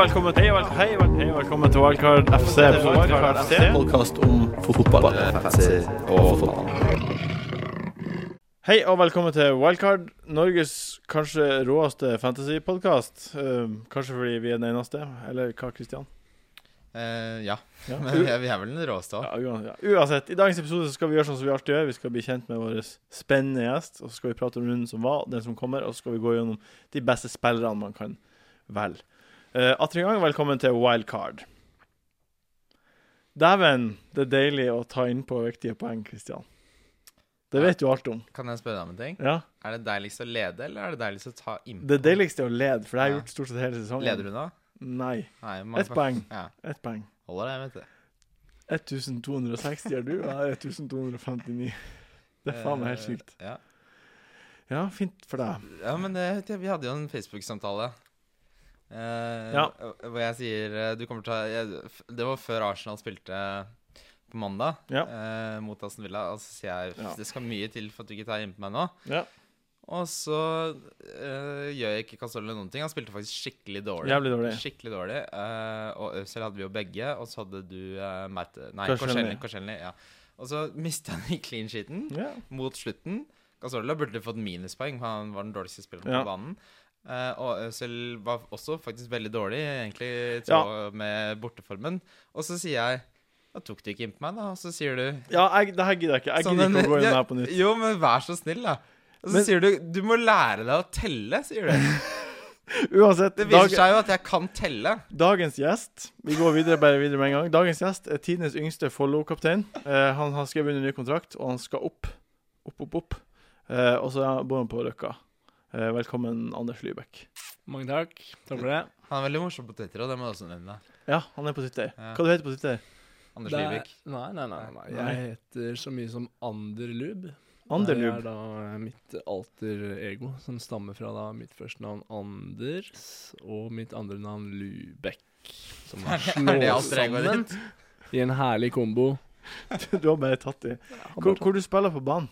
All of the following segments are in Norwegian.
velkommen, vel, hei, vel, velkommen til Wildcard FC. Podkast om fotball. Hei og velkommen til Wildcard, Norges kanskje råeste fantasypodkast. Uh, kanskje fordi vi er den eneste, eller hva, Kristian? Uh, ja. Ja. Men vi er, vel den råeste òg. Ja, uan- ja. Uansett, i dagens episode så skal vi gjøre sånn som vi alltid gjør. Vi skal bli kjent med vår spennende gjest, og så skal vi prate om runden som var, den som kommer, og så skal vi gå gjennom de beste spillerne man kan velge. Uh, Atter en gang, velkommen til Wildcard. Dæven, det er deilig å ta innpå viktige poeng, Kristian. Det vet du alt om. Kan jeg spørre deg om en ting? Ja. Er det deiligst å lede, eller er det deiligst å ta innpå? Det deiligste er å lede, for det har jeg Ja. gjort stort sett hele sesongen. Leder du nå? Nei. Nei. Ett poeng. Ja, Et poeng. holder det, vet du. 1260 er du, og jeg er 1259. Det er faen meg helt sykt. Eh, Ja, Ja, fint for deg. ja men det, vi hadde jo en Facebook-samtale. Eh, Ja. Hvor jeg sier eh, du kommer til å jeg, Det var før Arsenal spilte på mandag Ja. uh, mot Aston Villa. Og så sier jeg Ja. det skal mye til for at du ikke tar innpå meg nå. Ja. Og så uh, gjør jeg ikke Casolle noen ting. Han spilte faktisk skikkelig dårlig. Dårlig. Skikkelig dårlig. og Øzil hadde vi jo begge, og så hadde du uh, Merte Nei, Korselny. Ja. Og så mista han i clean sheeten mot slutten. Casolla burde fått minuspoeng, han var den dårligste spilleren på banen. Eh, og Øzil var også faktisk veldig dårlig, egentlig i Ja. med borteformen. Og så sier jeg Da tok du ikke inn på meg, da. Og så sier du Ja, jeg, det her gidder jeg ikke. Jeg Sånn gidder ikke å gå inn ja, her på nytt. Jo, men vær så snill, da. Og så Men- sier du Du må lære deg å telle, sier du. Uansett, Det dag, viser seg jo at jeg kan telle. dagens gjest Vi går videre bare videre med en gang. Dagens gjest er tidenes yngste Follo-kaptein. Uh, han har skrevet under ny kontrakt, og han skal opp. Opp, opp, opp. Uh, og så bor han på Løkka. Eh, velkommen, Anders Lybekk. Mange takk. Takk for det. Han er veldig morsom på Twitter, og det må også nevne. Ja, han er på Twitter. Ja. Hva du heter du på Twitter? Anders Det er- Livik. Nei, nei, nei, nei. Jeg heter så mye som Anderlub. Det er da mitt alter ego, som stammer fra da mitt første navn Anders og mitt andre navn Lubekk. Som er slått sammen i en herlig kombo. Du har bare tatt i. Hvor, hvor du spiller på banen?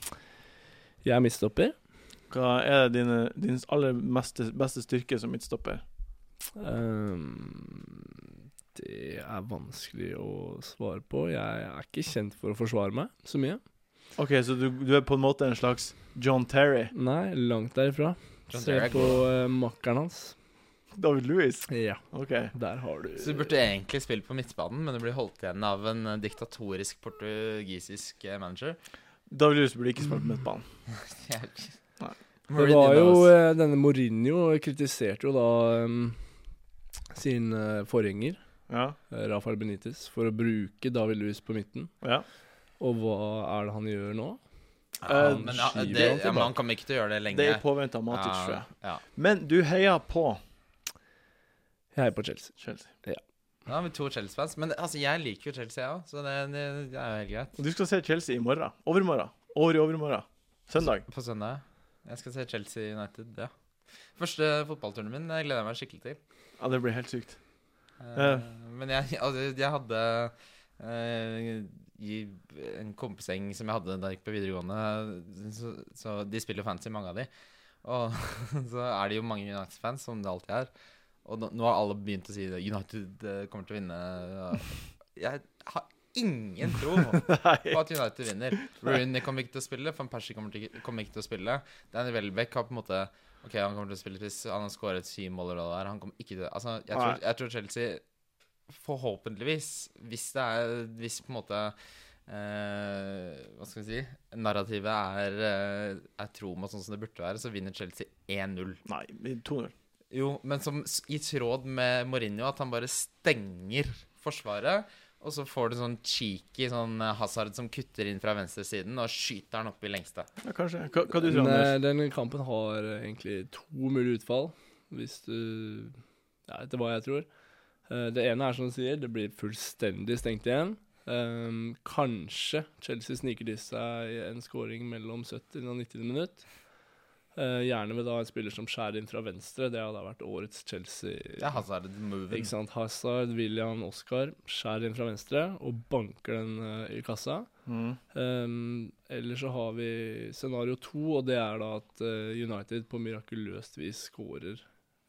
Jeg er midtstopper. Hva er dine, din aller meste, beste styrke som midtstopper? Um, det er vanskelig å svare på. Jeg er ikke kjent for å forsvare meg så mye. OK, så du, du er på en måte en slags John Terry? Nei, langt derifra. John Se Terry er på uh, makkeren hans. David Louis? Ja, OK. der har du Så du burde egentlig spille på midtbanen, men du blir holdt igjen av en eh, diktatorisk portugisisk eh, manager. David Louis burde ikke spille på midtbanen. Nei. Det var jo eh, Denne Mourinho kritiserte jo da um, sin uh, forgjenger, Ja. Rafael Benitez, for å bruke David Louis på midten. ja. Og hva er det han gjør nå? Ja, men ja, det, han ja, men han kommer ikke til å gjøre det lenge. Det er av Matic, tror jeg. Ja. Men du heier på Jeg heier på Chelsea. Chelsea. Da har vi to Chelsea-fans. Men altså, jeg liker jo Chelsea, jeg òg, så det, det, det er jo helt greit. Og du skal se Chelsea i morgen. Overmorgen. Over i overmorgen. Søndag. På søndag. Jeg skal se Chelsea United, ja. Første fotballturen min jeg gleder jeg meg skikkelig til. Ja, det blir helt sykt. Uh. Men jeg, altså, jeg hadde uh, i en kompisgjeng som jeg hadde da jeg gikk på videregående, så, så de spiller fancy, mange av de. Og så er det jo mange United-fans, som det alltid er. Og nå, nå har alle begynt å si. United eh, kommer til å vinne. Jeg har ingen tro på at United vinner. Rooney kommer ikke til å spille, van Persie kommer, til, kommer ikke til å spille. Danny Welbeck har på en måte Ok, han kommer til å spille hvis han har skåret syv mål eller hva det. Han kommer ikke til Altså, jeg tror, jeg tror Chelsea forhåpentligvis, hvis det er Hvis på en måte eh, Hva skal vi si Narrativet er, eh, er tro mot sånn som det burde være, så vinner Chelsea 1-0. Nei, 2-0. Jo, men som i tråd med Mourinho, at han bare stenger forsvaret. Og så får du sånn cheeky sånn eh, Hazard som kutter inn fra venstresiden og skyter han opp i lengste. Ja, kanskje. Hva, hva du tror du, Anders? Den denne kampen har eh, egentlig to mulige utfall, hvis du Ja, etter hva jeg tror. Eh, det ene er som du sier, det blir fullstendig stengt igjen. Ehm, kanskje Chelsea sniker til seg en scoring mellom 70 og 90 minutt. Eh, gjerne med da en spiller som skjærer inn fra venstre. Det har da vært årets Chelsea. Det er Hazard. Ikke sant? Hazard, William, Oscar skjærer inn fra venstre og banker den uh, i kassa. Mm. Um, eller så har vi scenario to, og det er da at uh, United på mirakuløst vis skårer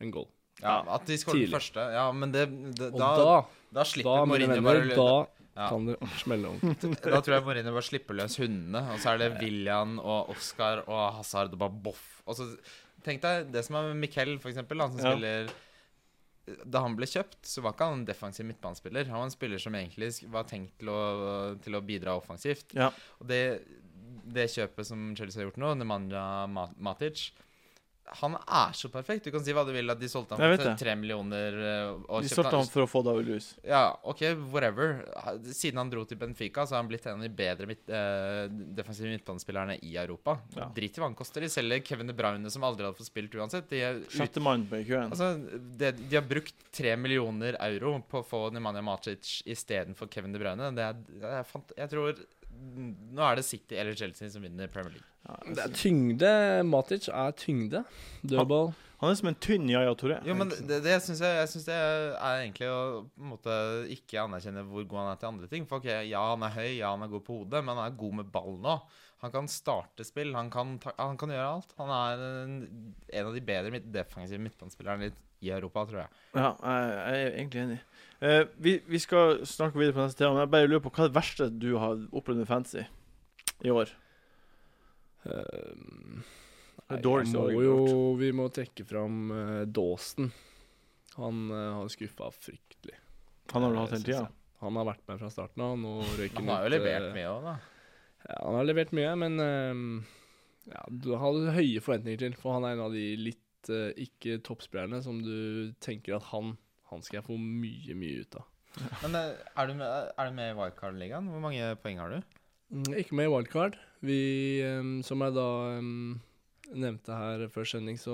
en goal. Ja, At de skårer den første. Ja, men det, det da, da, da slipper da, Mourinho bare bare da ja. kan det smelle ordentlig. Da tror jeg Mourinho bare slipper løs hundene, og så er det William og Oscar og Hazard og bare boff. Og så Tenk deg det som er med Miquel, for eksempel, han som Ja. spiller Da han ble kjøpt, så var ikke han en defensiv midtbanespiller. Han var en spiller som egentlig var tenkt til å, til å bidra offensivt. Ja. Og det, det kjøpet som Chelsea har gjort nå, Nemanja Matic Han er så perfekt. Du kan si hva du vil, at de solgte ham for tre millioner. eh, De solgte ham for å få David Lewis. ja, OK, whatever. Siden han dro til Benfica, så har han blitt en av de bedre midt, eh, defensive midtbanespillerne i Europa. Ja. Drit i hva han koster. De selger Kevin De Bruyne, som aldri hadde fått spilt uansett. De, er ut, køen. altså, de, de har brukt tre millioner euro på å få Nemanja Macic istedenfor Kevin De Bruyne. Det er, det er jeg tror Nå er det City eller Chelsea som vinner Premier League. Ja, Det er tyngde. Matic er tyngde. Dødball. han er som en tynn Yaya Touré. Jo, men det, det synes jeg, jeg syns det er egentlig å på en måte ikke anerkjenne hvor god han er til andre ting. For ok, Ja, han er høy, ja, han er god på hodet, men han er god med ballen nå. Han kan starte spill, han kan, ta, han kan gjøre alt. Han er en, en av de bedre midt, defensive midtbanespillerne i, Europa, tror jeg. Ja, jeg er egentlig enig. Eh, vi, vi skal snakke videre på neste tema, men jeg bare lurer på hva er det verste du har opplevd med fancy i år? Um, nei, jeg må jo, vi må trekke fram uh, Dawson. Han uh, har skuffa fryktelig. Han har du hatt hele tida? Han har vært med fra starten av. Nå Han har jo ut, levert mye òg, da. Ja, han har levert mye, men uh, ja, du hadde høye forventninger til. For han er en av de litt uh, ikke toppspillerne som du tenker at han, han skal jeg få mye, mye ut av. Men eh, er du med, er du med i Wildcard-ligaen? Hvor mange poeng har du? Mm, Ikke med i wildcard. Vi, ehm, som jeg da ehm, nevnte her før sending, så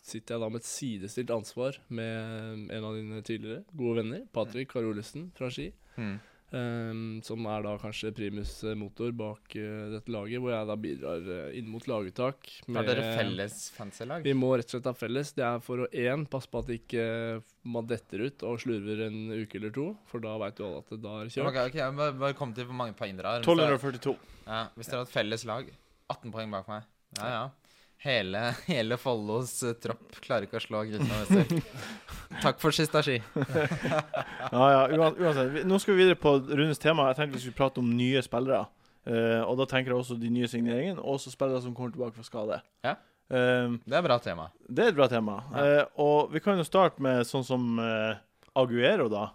sitter jeg da med et sidestilt ansvar med en av dine tidligere gode venner, Patrick Karolesen fra Ski. Hmm. Ehm, som er da kanskje primus eh, motor bak uh, dette laget, hvor jeg da bidrar uh, inn mot laguttak. Har dere felles fancy-lag? Vi må rett og slett ha felles. Det er for å én passe på at ikke man detter ut og slurver en uke eller to, for da veit du alle at det da er kjørt. Ok, okay, jeg bare, bare kom til hvor mange poeng dere har. 1242. Ja, hvis dere har et felles lag 18 poeng bak meg. Ja, ja. Hele, hele Follos eh, tropp klarer ikke å slå Kristian Wester. Takk for sist, Ski. Ja, ja, uansett. Nå skal vi videre på rundens tema. Jeg tenkte vi skulle prate om nye spillere. Uh, og da tenker jeg også de nye signeringene, og også spillere som kommer tilbake fra skade. Ja. Uh, Det er et bra tema. det er et bra tema. Ja. Uh, og vi kan jo starte med sånn som Aguero, da.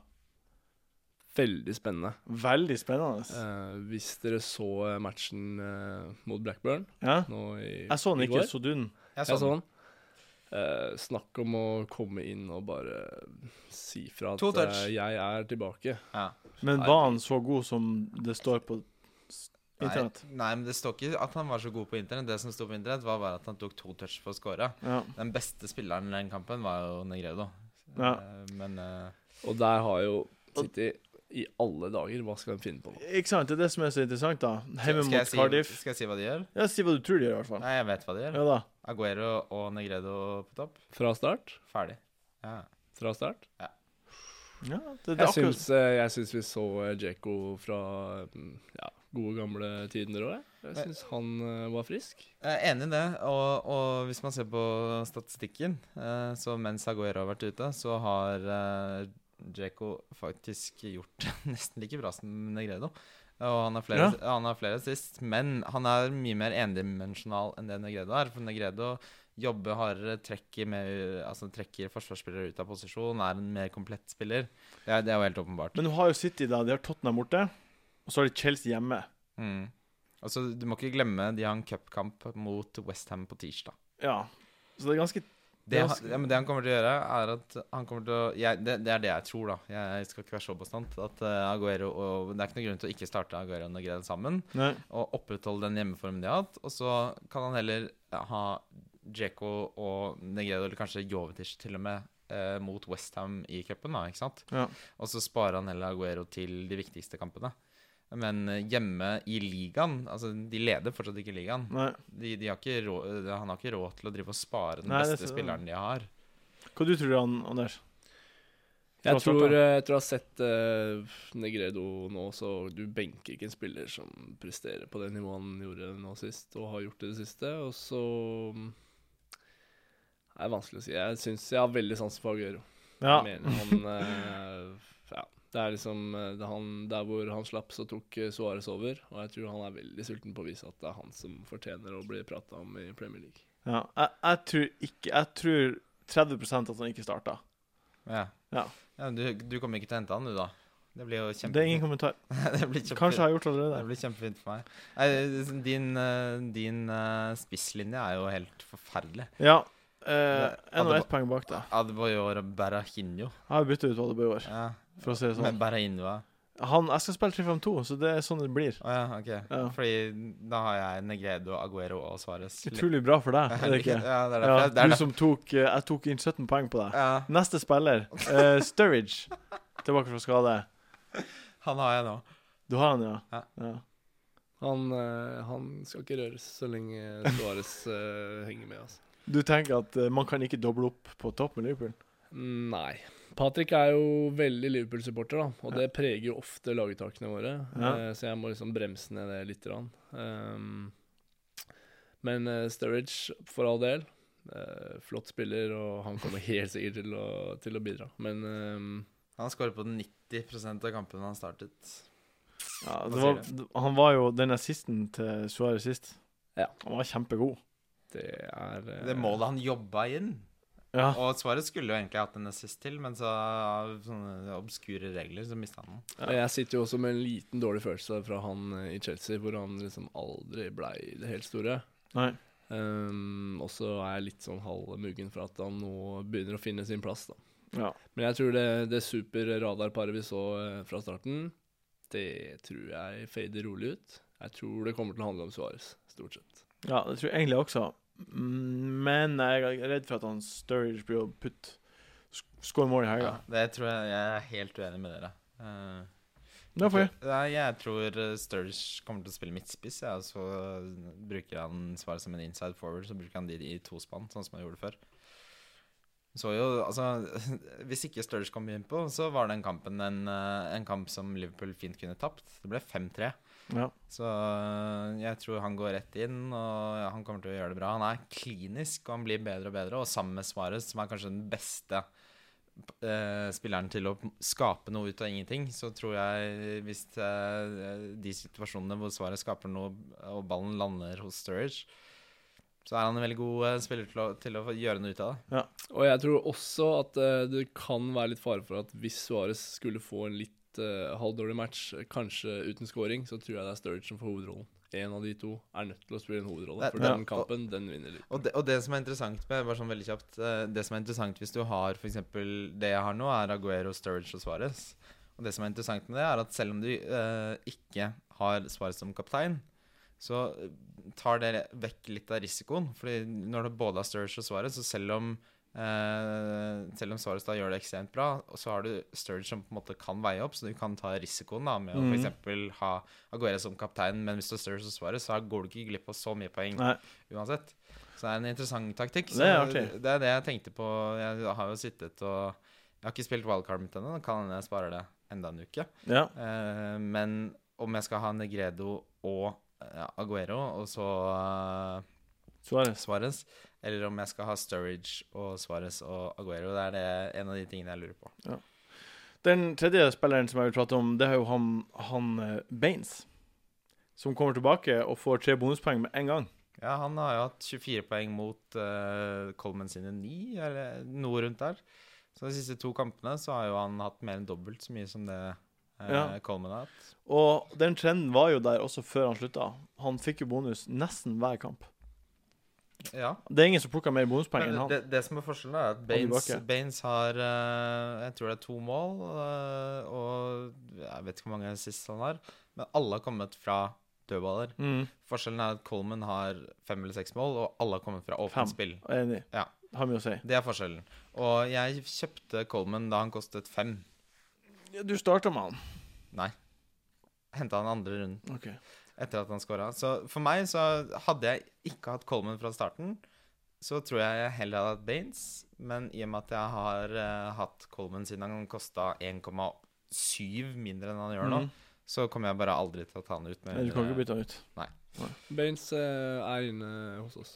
Veldig spennende. Veldig spennende. Eh, hvis dere så eh, matchen eh, mot Blackburn ja. nå i, Jeg så den ikke, så du den? Jeg Jeg så den. Eh, snakk om å komme inn og bare si fra at eh, jeg er tilbake. Ja. Men var han så god som det står på internett? Nei, nei, men det står ikke at han var så god på internett. Det som sto på internett, var bare at han tok to touch for å score. Ja. Den beste spilleren i den kampen var jo Negredo. Ja. Eh, Men eh, Og der har jo City i alle dager Hva skal de finne på nå? Ikke sant? Det er det som er så interessant, da. Hjemme jeg mot si, Cardiff. skal jeg si hva de gjør? Ja, Si hva du tror de gjør, i hvert fall. Nei, jeg vet hva de gjør. Ja da. Aguero og Negredo på topp. Fra start? Ferdig. Ja. Fra start? Ja, det, det Jeg syns, eh, jeg syns vi så eh, Djeko fra mm, ja, gode, gamle tider òg. Jeg Men- syns han eh, var frisk. Jeg er enig i det. Og, og hvis man ser på statistikken, eh, så mens Aguero har vært ute, så har eh, Djeko faktisk gjort nesten like bra som Negredo. Og han har flere, han har flere sist, men han er mye mer endimensjonal enn det Negredo er. For Negredo jobber hardere, trekker, med, altså trekker forsvarsspillere ut av posisjon, er en mer komplett spiller. Det er, det er jo helt åpenbart. Men du har jo City da, de har Tottenham borte, og så har de Chelsea hjemme. Mm. Altså, du må ikke glemme de har en cupkamp mot Westham på tirsdag. Ja. Så det er ganske Det, han, ja, men det han kommer til å gjøre, er at han kommer til å jeg, det, det er det jeg tror, da. Jeg skal ikke være så bastant. At uh, Aguero og Det er ikke noen grunn til å ikke starte Aguero og Negredo sammen. Nei. Og opprettholde den hjemmeformen de har hatt. Og så kan han heller ha Djeko og Negredo, eller kanskje Jovetic til og med, eh, mot Westham i cupen, da. Ikke sant? Ja. Og så sparer han heller Aguero til de viktigste kampene. Men eh, hjemme i ligaen Altså, de leder fortsatt ikke ligaen. De, de har ikke råd, han har ikke råd til å drive og spare den Nei, beste spilleren de har. Hva du tror du, Anders? Jeg tror, jeg tror, jeg har sett uh, Negredo nå, så du benker ikke en spiller som presterer på det nivået han gjorde nå sist, og har gjort det det siste. Og så mm, Det er vanskelig å si. Jeg syns jeg har veldig sansen for Aguero. Ja. Jeg mener han eh, Ja. Det er liksom det er han, Der hvor han slapp, så tok eh, Suárez over. Og jeg tror han er veldig sulten på å vise at det er han som fortjener å bli prata om i Premier League. ja. Jeg, jeg tror ikke Jeg tror 30% at han ikke starta. Ja. Ja. Ja, du, du kommer ikke til å hente han, du, da? Det blir jo kjempefint. Det er ingen kommentar. det blir kjempe- Kanskje jeg har gjort det Det blir kjempefint for meg. Nei, din eh, din eh, spisslinje er jo helt forferdelig. Ja. Eh, Det- en og Adebayor- ett poeng bak deg. Adebayor og Berahinho. Jeg har bytta ut Adebayor, Ja. For å si det Men bare inn, hva? Han, jeg skal spille 3-5-2, så det er sånn det blir. Å ja, ok. Ja. Fordi da har jeg Negredo, Aguero og Suárez. Utrolig bra for deg, er det ikke? Ja, det er Ja, derfor. jeg- det er du derfor. som tok eh, Jeg tok inn 17 poeng på deg. Ja, Neste spiller, uh, Sturridge. Tilbake fra skade. han har jeg nå. Du har han, ja? Ja. ja. Han, eh, han skal ikke røres så lenge Suárez eh, henger med. altså. Du tenker at eh, man kan ikke doble opp på topp med Liverpool? Nei. Patrick er jo veldig Liverpool-supporter, da, og det preger jo ofte laguttakene våre. Ja. Eh, så jeg må liksom bremse ned det lite grann. Um, men uh, Sturridge, for all del. eh, flott spiller, og han kommer helt sikkert til å, til å bidra. Men um, Han skåret på 90% av kampene han startet. Ja, det var, han var jo den assisten til Suárez sist. Ja. Han var kjempegod. det er eh, Det målet han jobba inn. Ja. Og svaret skulle jo egentlig hatt en assist til, men så av sånne obskure regler så mista han den. Ja. Jeg sitter jo også med en liten dårlig følelse fra han eh, i Chelsea, hvor han liksom aldri blei det helt store. Nei. Um, og så er jeg litt sånn halvmuggen for at han nå begynner å finne sin plass, da. Ja. Men jeg tror det, det super radarparet vi så eh, fra starten, det tror jeg fader rolig ut. Jeg tror det kommer til å handle om Suárez, stort sett. ja, det tror jeg egentlig også. Men jeg er redd for at han Sturridge blir å putte Skåre mål i helga. Ja, det tror jeg Jeg er helt uenig med dere. Eh, Ja, Jeg, jeg tror eh, Sturridge kommer til å spille midtspiss, ja, og så bruker han svaret som en inside forward. Så bruker han de i to spann, sånn som han gjorde før. Så jo, altså Hvis ikke Sturridge kom innpå, så var den kampen en, eh, en kamp som Liverpool fint kunne tapt. Det ble 5-3. Ja. Så øh, jeg tror han går rett inn, og han kommer til å gjøre det bra. Han er klinisk, og han blir bedre og bedre. Og sammen med Svares, som er kanskje den beste eh, spilleren til å skape noe ut av ingenting, så tror jeg hvis eh, de situasjonene hvor Svares skaper noe, og ballen lander hos Sturridge, så er han en veldig god eh, spiller til å, til å gjøre noe ut av det. Og jeg tror også at eh, det kan være litt fare for at hvis Suárez skulle få en litt uh, halvdårlig match, kanskje uten scoring, så tror jeg det er Sturridge som får hovedrollen. En av de to er nødt til å spille en hovedrolle, for den kampen, den vinner litt. Og det, og det som er interessant med bare sånn veldig kjapt eh, Det som er interessant hvis du har eksempel Det jeg har nå, er Aguero, Sturridge og Suárez. Og det som er interessant med det, er at selv om du uh, ikke har Suárez som kaptein, så tar det vekk litt av risikoen. Fordi når du både har Sturridge og Suárez, så selv om eh, selv om Suárez gjør det ekstremt bra, og så har du Sturge som på en måte kan veie opp, så du kan ta risikoen da med å f.eks. eksempel ha Aguero som kaptein, men hvis du har Sturge og Suárez, så går du ikke glipp av så mye poeng Nei. uansett. Så det er en interessant taktikk. Så Det er det er det jeg tenkte på. Jeg har jo sittet og Jeg har ikke spilt wildcard mitt ennå. Kan hende jeg sparer det enda en uke. Ja. Uh, men om jeg skal ha Negredo og ja, Aguero, og så uh, Suárez. Eller om jeg skal ha Sturridge og Suárez og Aguero, det er det en av de tingene jeg lurer på. Den tredje spilleren som jeg vil prate om, det er jo han, han eh, Baines. Som kommer tilbake og får tre bonuspoeng med en gang. Ja, han har jo hatt 24 poeng mot uh, Coleman sine 9, eller noe rundt der. Så de siste to kampene så har jo han hatt mer enn dobbelt så mye som det uh, Ja. Coleman har hatt. Og den trenden var jo der også før han slutta. Han fikk jo bonus nesten hver kamp. Ja. Det er ingen som plukker mer bonuspoeng enn han. det, det som er forskjellen, er at Baines. Baines har eh, Jeg tror det er to mål, eh, og jeg vet ikke hvor mange sist han har, men alle har kommet fra dødballer. Mm, Forskjellen er at Coleman har fem eller seks mål, og alle har kommet fra åpent spill. enig. Ja. Har mye å si. Det er forskjellen. Og jeg kjøpte Coleman da han kostet fem. Du starta med han. Nei. Henta han andre runden Ok. Etter at han scora. Så for meg så hadde jeg ikke hatt Coleman fra starten, så tror jeg jeg heller hadde hatt Baines. Men i og med at jeg har uh, hatt Coleman siden han kosta 1,7 mindre enn han gjør nå, mm. så kommer jeg bare aldri til å ta han ut. Nei, du kan ikke bytte han ut. Nei Baines uh, er inne hos oss.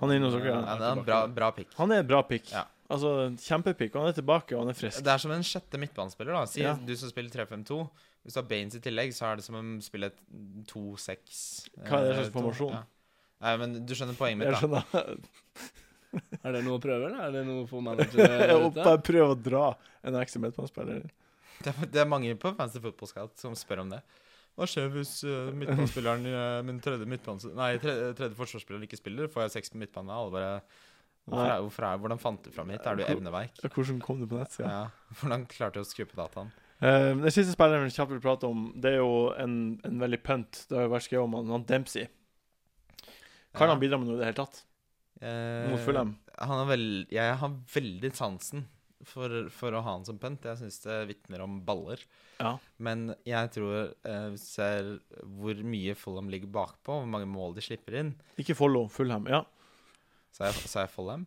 Han er inne hos dere, Ja, ja. det er en bra, bra pick. Han er en bra pick. Ja. Altså, kjempepick. Han er tilbake, og han er frisk. Det er som en sjette midtbanespiller. da Si Ja. du som spiller 3-5-2. Hvis du har Baines i tillegg, så er det som om spille et 2-6 Hva er det eh, slags formasjon? Ja. Nei, men du skjønner poenget mitt, Jeg da. skjønner. Er det noe å prøve, eller er det noe for managere der Jeg ute? bare prøv å dra en ekstra midtbanespiller. Det er, det er mange på Fancy Football Scout som spør om det. Hva skjer hvis uh, midtbanespilleren uh, min tredje, midtbans nei, tredje, tredje forsvarsspiller ikke spiller? Får jeg seks på midtbanen? Alle bare hvorfor er, hvorfor er, Hvordan fant du fram hit? Er du evneveik? Hvordan kom du på nettsida? Ja. Hvordan klarte du å skru på dataen? Uh, den siste spilleren vi kjapt vil prate om, det er jo en, en veldig pønt. Det har vært skrevet om han, han Dempsey. Kan Ja. han bidra med noe i det hele tatt? Uh, Mot Fulham? han jeg har veldig sansen for, for å ha han som pønt. Jeg syns det vitner om baller. Ja. Men jeg tror uh, ser hvor mye Fulham ligger bakpå, hvor mange mål de slipper inn. Ikke follow Fulham. Ja, Sa jeg, sa jeg Fulham?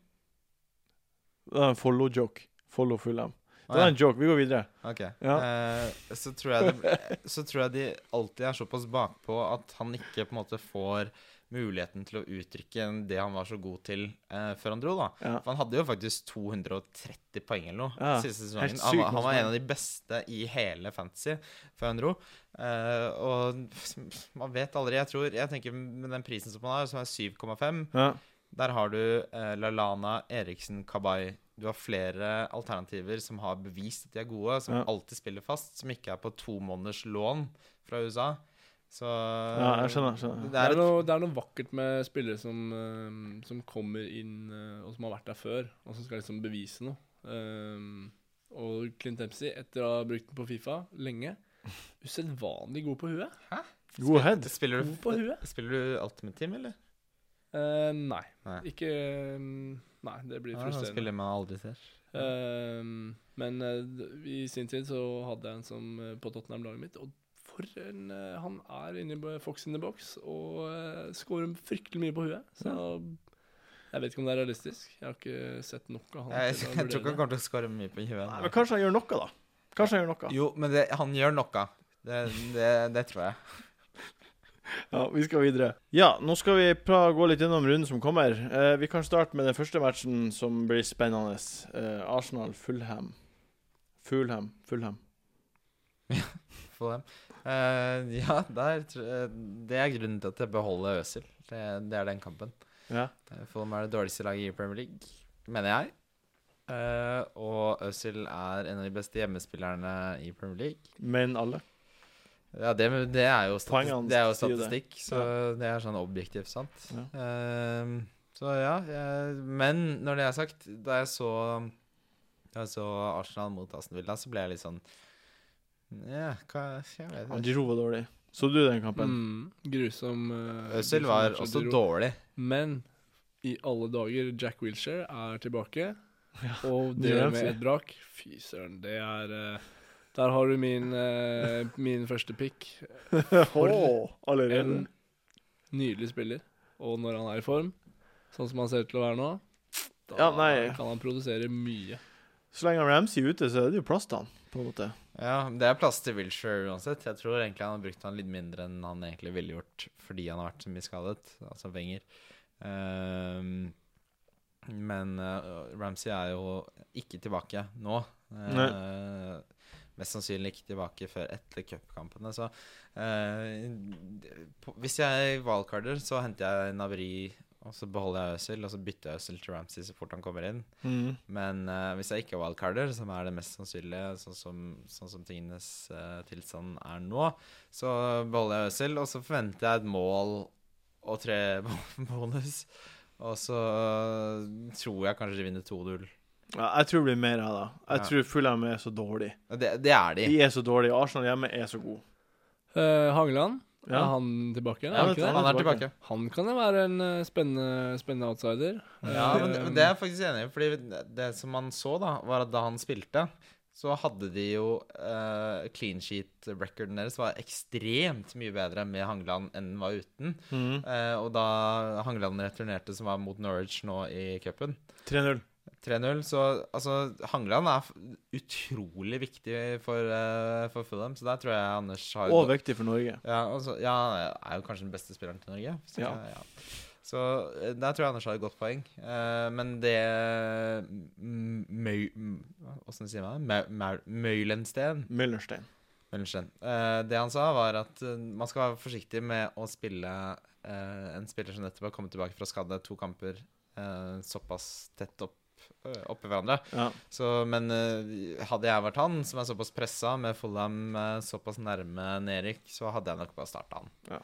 det er en follow-joke. Follow Fulham. Det var en joke. Vi går videre. Ok. Ja. Eh, så, tror det, så tror jeg de alltid er såpass bakpå at han ikke på en måte får muligheten til å uttrykke det han var så god til eh, før han dro. da Ja. For Han hadde jo faktisk 230 poeng eller noe Ja, siste sesongen. Han, var- han var en av de beste i hele fantasy før han dro. Eh, og man vet aldri. Jeg tror Jeg tenker med den prisen som han har, som er 7,5 Ja. Der har du eh, Lalana, Eriksen, Kabay. Du har flere alternativer som har bevist at de er gode, som Ja. alltid spiller fast, som ikke er på to måneders lån fra USA. Så Ja, jeg skjønner, skjønner. Det Det er er, noe, det er noe vakkert med spillere som, uh, som kommer inn uh, og som har vært der før, og som skal liksom bevise noe. Um, og Clint Dempsey, etter å ha brukt den på Fifa lenge, usedvanlig god på huet. God head. spiller, God på du, huet. spiller du Ultimate Team, eller? Eh, nei. Nei. Ikke um, Nei, det blir Ja, frustrerende. spiller man aldri ser. Uh, men uh, i sin tid så hadde jeg en som på Tottenham-laget mitt, og for en Han er inne i Fox in the box og uh, scorer fryktelig mye på huet. Så jeg vet ikke om det er realistisk. Jeg har ikke sett nok av han. Jeg, jeg, jeg tror ikke han kommer til å skåre mye på Nei, huet. men kanskje han gjør noe, da. Kanskje han gjør noe. Jo, men det, han gjør noe. Det, det, det tror jeg. Ja, Vi skal videre. Ja, nå skal vi gå litt gjennom runden som kommer. Eh, vi kan starte med den første matchen som blir spennende. Eh, Arsenal-Fulham. Fulham. Fulham. Ja, Fulham. Eh, ja, der, det er grunnen til at jeg beholder Øsil. Det, det er den kampen. Ja. Eh, Fulham er det dårligste laget i Premier League, mener jeg. Eh, og Øsil er en av de beste hjemmespillerne i Premier League. Men alle. Ja, det, det er jo, Poengene statistikk, det er jo statistikk, så det er sånn objektivt sant. Ja. Um, så ja, jeg, men når det er sagt, da jeg så Da jeg så Arsenal mot Aston Villa, så ble jeg litt sånn Ja, hva Jeg vet ikke. Giroud var dårlig. Så du den kampen? Mm, grusom. Uh, Øzil var også Giro. dårlig. Men i alle dager, Jack Wilshere er tilbake. Ja, Og det med et brak Fy søren, det er eh, Der har du min, eh, min første pick. Åh, allerede. En nydelig spiller. Og når han er i form, sånn som han ser ut til å være nå, da Ja, nei. kan han produsere mye. Så lenge Ramsey er ute, så er det jo plass til han, på en måte. Ja, Det er plass til Wilshere uansett. Jeg tror egentlig han har brukt han litt mindre enn han egentlig ville gjort fordi han har vært så mye skadet, altså Wenger. Ehm, men uh, Ramsey er jo ikke tilbake nå. Eh, mest sannsynlig ikke tilbake før etter cupkampene. Så eh, hvis jeg wildcarder, så henter jeg Navri, og så beholder jeg Øzil, og så bytter jeg Øzil til Ramsey så fort han kommer inn. Mm. Men eh, hvis jeg ikke er wildcarder, som er det mest sannsynlige, sånn som, sånn som tingenes eh, tilstand er nå, så beholder jeg Øzil, og så forventer jeg et mål og tre bonus. Og så eh, tror jeg kanskje de vinner 2-0. Ja, jeg tror det blir mer av det. Jeg Ja. tror Fulham er så dårlig. Det, det er de. De er så dårlige. Arsenal hjemme er så god. Uh, Hangeland, Ja. er han tilbake? Ja, er han vet ikke det? Han er tilbake. Han kan jo være en eh, spennende, spennende outsider. Ja, men det, men det er jeg faktisk enig i. Fordi det, det som man så, da, var at da han spilte, så hadde de jo uh, clean sheet-recorden deres var ekstremt mye bedre med Hangeland enn den var uten. Mm. Uh, og da Hangeland returnerte, som var mot Norwich nå i cupen, 3-0. 3-0, så altså Hangeland er utrolig viktig for, uh, for Fulham, så der tror jeg Anders har Og viktig for Norge. ja, altså, ja, er jo kanskje den beste spilleren til Norge. Så, Ja. ja. Så eh, der tror jeg Anders har et godt poeng. Uh, men det mm, Møy... mm, Åssen sier man det? Møylensten? Møllerstein. Eh, det han sa, var at man skal være forsiktig med å spille en spiller som nettopp har kommet tilbake fra skade, to kamper såpass tett opp oppi hverandre. Ja. Så, men eh, hadde jeg vært han, som er såpass pressa, med Fulham eh, såpass nærme Nerik, så hadde jeg nok bare starta han.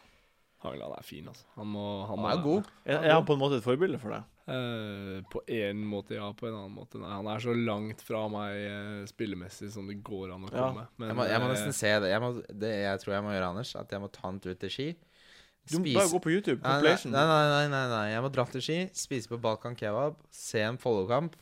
Hageland er fin, altså. Han, må, han, Han er, er god. Er, er han på en måte et forbilde for deg? Uh, på en måte ja, på en annen måte nei. Han er så langt fra meg uh, spillemessig som det går an å Ja. komme. Men, Jeg må, jeg må eh, nesten se det. Jeg, må, det jeg tror jeg må gjøre, Anders, at jeg må ta han ut til Ski. Du må bare gå på YouTube. Nei, nei, nei, nei, nei, nei, nei. Jeg må dra til Ski, spise på Balkan kebab, se en Follo-kamp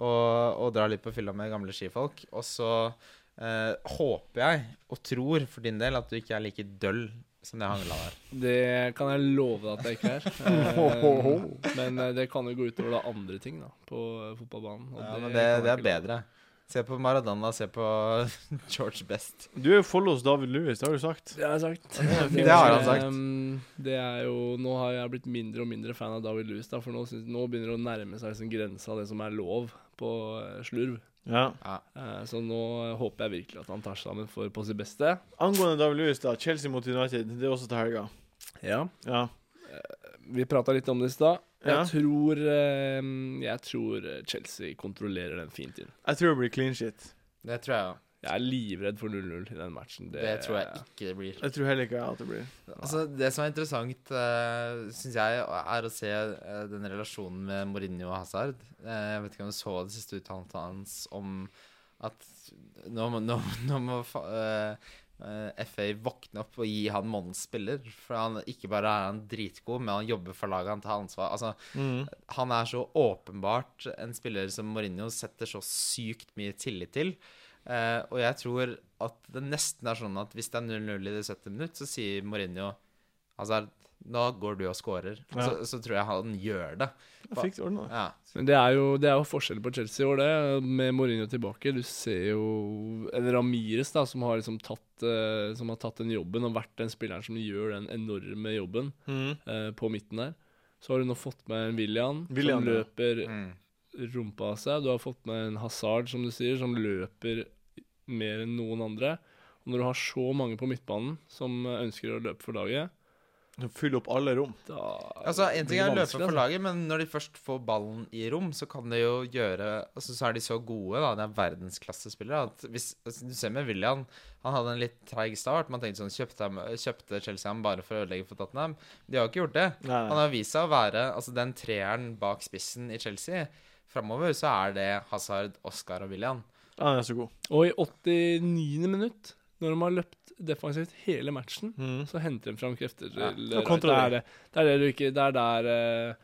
og, og dra litt på fylla med gamle skifolk. Og så eh, håper jeg, og tror for din del, at du ikke er like døll som det Hangeland er. Det kan jeg love deg at jeg ikke er. Eh, men eh, det kan jo gå utover da andre ting da, på fotballbanen. og Ja, men det, det er bedre. Se på Maradona, se på George Best. Du er jo follows David Lewis, det har du sagt. Det har jeg sagt. Det har han sagt. ehm, det er jo, nå har jeg blitt mindre og mindre fan av David Lewis, da, for nå, synes, nå begynner det å nærme seg liksom grensa av det som er lov på eh, slurv. Ja. Eh, så nå håper jeg virkelig at han tar seg sammen for på sitt beste. Angående David Lewis, da. Chelsea mot United. Det er også til helga. Ja. Ja. Vi prata litt om det i stad. Jeg, Ja. tror, eh, jeg tror Chelsea kontrollerer den fint inn. Jeg tror det blir clean shit. Det tror jeg òg. Jeg er livredd for 0-0 i den matchen. Det tror jeg ikke det blir. Jeg tror heller ikke at det blir. Altså, det som er interessant, uh, syns jeg, er å se uh, den relasjonen med Mourinho og Hazard. Uh, jeg vet ikke om du så det siste uttalelsen hans om at nå må, nå, nå må fa eh, eh, FA våkne opp og gi han månedens spiller. For han ikke bare er han dritgod, men han jobber for laget, han tar ansvar. Altså, Mm. han er så åpenbart en spiller som Mourinho setter så sykt mye tillit til. Eh, og jeg tror at det nesten er sånn at hvis det er 0-0 i det 70 minutt, så sier Mourinho Altså, nå går du og scorer. Ja. Så, så tror jeg han gjør det. Fikk orden, det. Ja. Men det er jo, det er jo forskjell på Chelsea i år, det. Med Mourinho tilbake. Du ser jo Eller Ramires da, som har liksom tatt eh, Som har tatt den jobben og vært den spilleren som gjør den enorme jobben Mm. eh, på midten der. Så har du nå fått med en William, William, som ja. løper Mm. rumpa av seg. Du har fått med en Hazard, som du sier, som løper mer enn noen andre. Og når du har så mange på midtbanen som ønsker å løpe for laget, Fylle opp alle rom. da Altså, En ting er å løpe for altså. laget, men når de først får ballen i rom, så kan de jo gjøre altså, Så er de så gode, da. De er verdensklassespillere. At hvis, altså, du ser med William, han hadde en litt treig start. Man tenkte sånn Kjøpte, kjøpte Chelsea ham bare for å ødelegge for Tottenham? De har jo ikke gjort det. Nei, Han har vist seg å være altså den treeren bak spissen i Chelsea. Framover så er det Hazard, Oscar og William. Ja, Han er så god. Og i 89. minutt, når de har løpt defensivt hele matchen, Mm. så henter de fram krefter. Ja, det, er det. det, er det du ikke Det er der eh,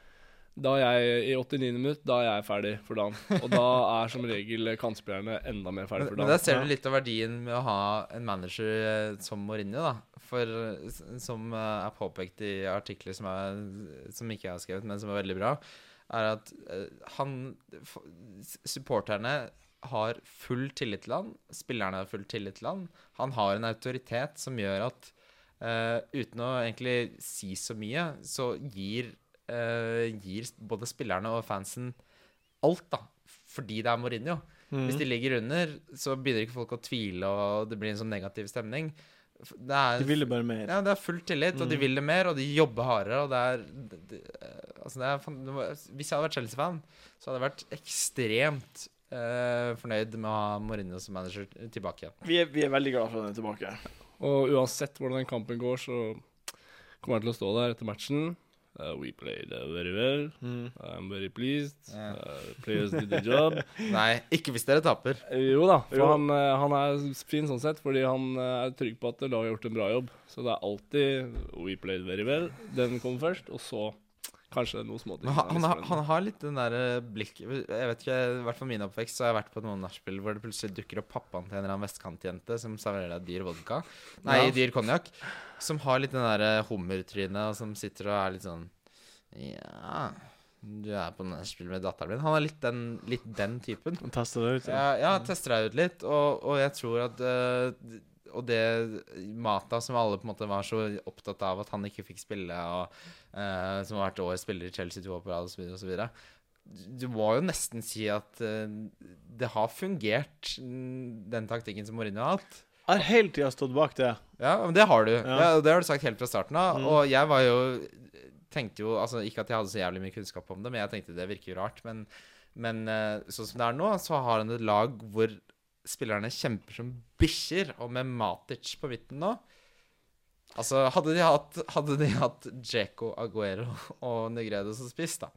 Da er jeg i 89. minutt, da er jeg ferdig for dagen. Og da er som regel kantspillerne enda mer ferdig for dagen. men der ser du litt av verdien med å ha en manager eh, som Mourinho, da. For eh, som er påpekt i artikler som, er, som ikke jeg har skrevet, men som er veldig bra, er at han Supporterne har full tillit til han. Spillerne har full tillit til han. Han har en autoritet som gjør at uh, uten å egentlig si så mye, så gir, uh, gir både spillerne og fansen alt, da. Fordi det er Mourinho. Mm. Hvis de ligger under, så begynner ikke folk å tvile, og det blir en sånn negativ stemning. Det er, De ville bare mer. ja, det er full tillit, og de Mm. vil det mer, og de jobber hardere, og det er, det, det, altså det er det Hvis jeg hadde vært Chelsea-fan, så hadde jeg vært ekstremt eh, fornøyd med å ha Mourinho som manager tilbake igjen. Vi er, vi er veldig glad for at han er tilbake. Og uansett hvordan den kampen går, så kommer han til å stå der etter matchen. Uh, we played uh, very well. Mm. I'm very pleased. Yeah. Uh, players did the job. Nei, ikke hvis dere taper. Jo da, for Jo. han, eh, han er fin sånn sett, fordi han er trygg på at laget har gjort en bra jobb. Så det er alltid We played very well. Den kommer først, og så kanskje noe småting. Men han, han, har- han har litt den der blikk Jeg vet ikke, i hvert fall min oppvekst, så har jeg vært på noen nachspiel hvor det plutselig dukker opp pappaen til en eller annen vestkantjente som serverer deg dyr vodka. Nei, Ja. dyr konjakk. Som har litt den derre hummertrynet, og som sitter og er litt sånn Ja Du er på nachspiel med datteren min. Han er litt den, litt den typen. Han tester det ut. Ja, ja tester deg ut litt, og, og jeg tror at eh, og det Mata, som alle på en måte var så opptatt av at han ikke fikk spille, og uh, som har vært årets spiller i Chelsea to år på rad, osv., osv. Du må jo nesten si at uh, det har fungert, mm, den taktikken som Mourinho har hatt. Jeg har hele tida stått bak det. Ja, men det har du. Ja. Ja. det har du sagt helt fra starten av. Mm. Og jeg var jo Tenkte jo Altså, ikke at jeg hadde så jævlig mye kunnskap om det, men jeg tenkte det virker jo rart. Men, men eh, sånn som det er nå, så har han et lag hvor spillerne kjemper som bikkjer, og med Matic på midten nå Altså, hadde de hatt, hadde de hatt Djeko, Aguero og Negredo som spiss, da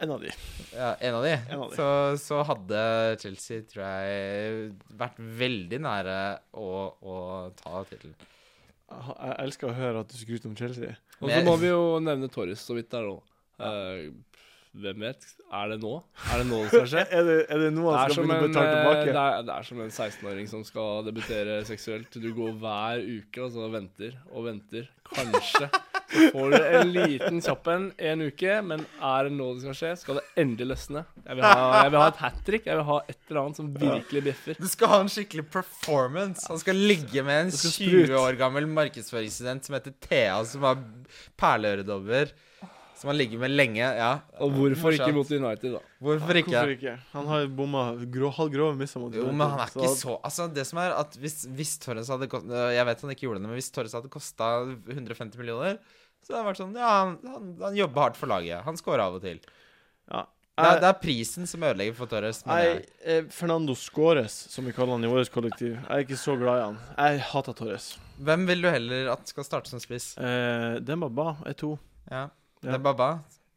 En av de. ja, en av de. En av de. Så, så hadde Chelsea, tror jeg, vært veldig nære å, å ta tittelen. Jeg elsker å høre at du skryter om Chelsea. Og så må vi jo nevne Torres så vidt der òg. Hvem vet? Er det nå? Er det nå det skal skje? Er det, er det nå han skal som begynne å betale eh, tilbake? det, er, det er som en 16-åring som skal debutere seksuelt. Du går hver uke og så venter og venter. Kanskje så får du en liten kjapp en en uke, men er det nå det skal skje? Skal det endelig løsne? Jeg vil ha, jeg vil ha et hat trick. Jeg vil ha et eller annet som virkelig bjeffer. Du skal ha en skikkelig performance. Han skal ligge med en 20 år gammel markedsføringsstudent som heter Thea, som har perleøredobber. Som han ligger med lenge. Ja. Og hvorfor ikke mot United, da? Hvorfor ikke? Hvorfor ikke? Han har bomma grå, halvgrove misser mot Jo, men han er ikke så- så Altså, det som er at hvis, hvis Torres hadde kosta Jeg vet han ikke gjorde det, men hvis Torres hadde kosta 150 millioner, så hadde det vært sånn Ja, han, han, han jobber hardt for laget. Han scorer av og til. Ja. Det er, det er prisen som ødelegger for Torres. jeg. eh, Fernando Scores, som vi kaller han i vårt kollektiv. Jeg er ikke så glad i han. Jeg hater Torres. Hvem vil du heller at skal starte som spiss? Eh, Dembaba er to. Ja. Ja. Det er Baba?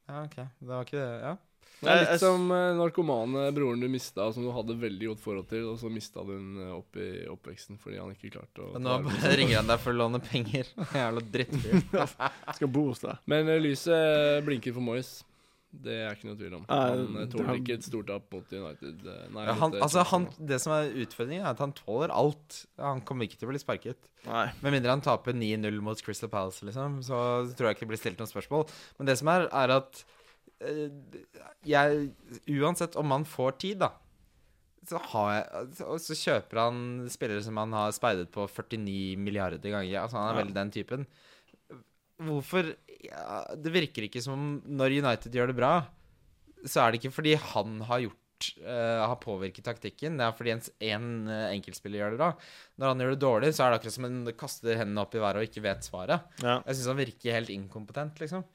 Ja, OK. Det var ikke det. Ja. Det er litt som eh, narkomane broren du mista, som du hadde veldig godt forhold til, og så mista du den eh, opp i oppveksten fordi han ikke klarte å ta nå bare ringer han deg for å låne penger. Jævla drittfyr. Skal bo hos deg. Men eh, lyset blinker for Moyes. Det er ikke noe tvil om. Han eh, tåler han- ikke et stort tap mot United. eh, Nei, Ja, han, eh, altså, han, det som er utfordringen, er at han tåler alt. Han kommer ikke til å bli sparket. Nei. Med mindre han taper 9-0 mot Crystal Palace, liksom, så tror jeg ikke det blir stilt noen spørsmål. Men det som er, er at eh, jeg Uansett om han får tid, da, så, har jeg, så kjøper han spillere som han har speidet på 49 milliarder ganger. Altså, han er Ja. veldig den typen. Hvorfor ja, Det virker ikke som om når United gjør det bra, så er det ikke fordi han har gjort uh, har påvirket taktikken. Det er fordi en, en eh, enkeltspiller gjør det bra. Når han gjør det dårlig, så er det akkurat som en kaster hendene opp i været og ikke vet svaret. Ja. Jeg syns han virker helt inkompetent, liksom.